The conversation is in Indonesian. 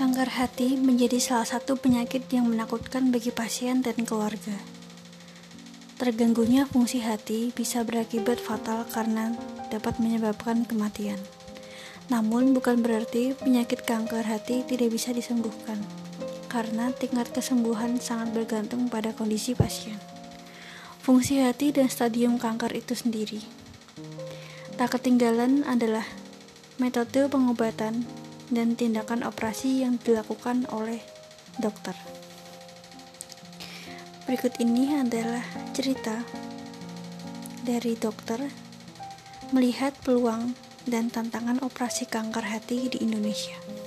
Kanker hati menjadi salah satu penyakit yang menakutkan bagi pasien dan keluarga. Terganggunya fungsi hati bisa berakibat fatal karena dapat menyebabkan kematian. Namun, bukan berarti penyakit kanker hati tidak bisa disembuhkan, karena tingkat kesembuhan sangat bergantung pada kondisi pasien, fungsi hati, dan stadium kanker itu sendiri. Tak ketinggalan adalah metode pengobatan dan tindakan operasi yang dilakukan oleh dokter. Berikut ini adalah cerita dari dokter melihat peluang dan tantangan operasi kanker hati di Indonesia.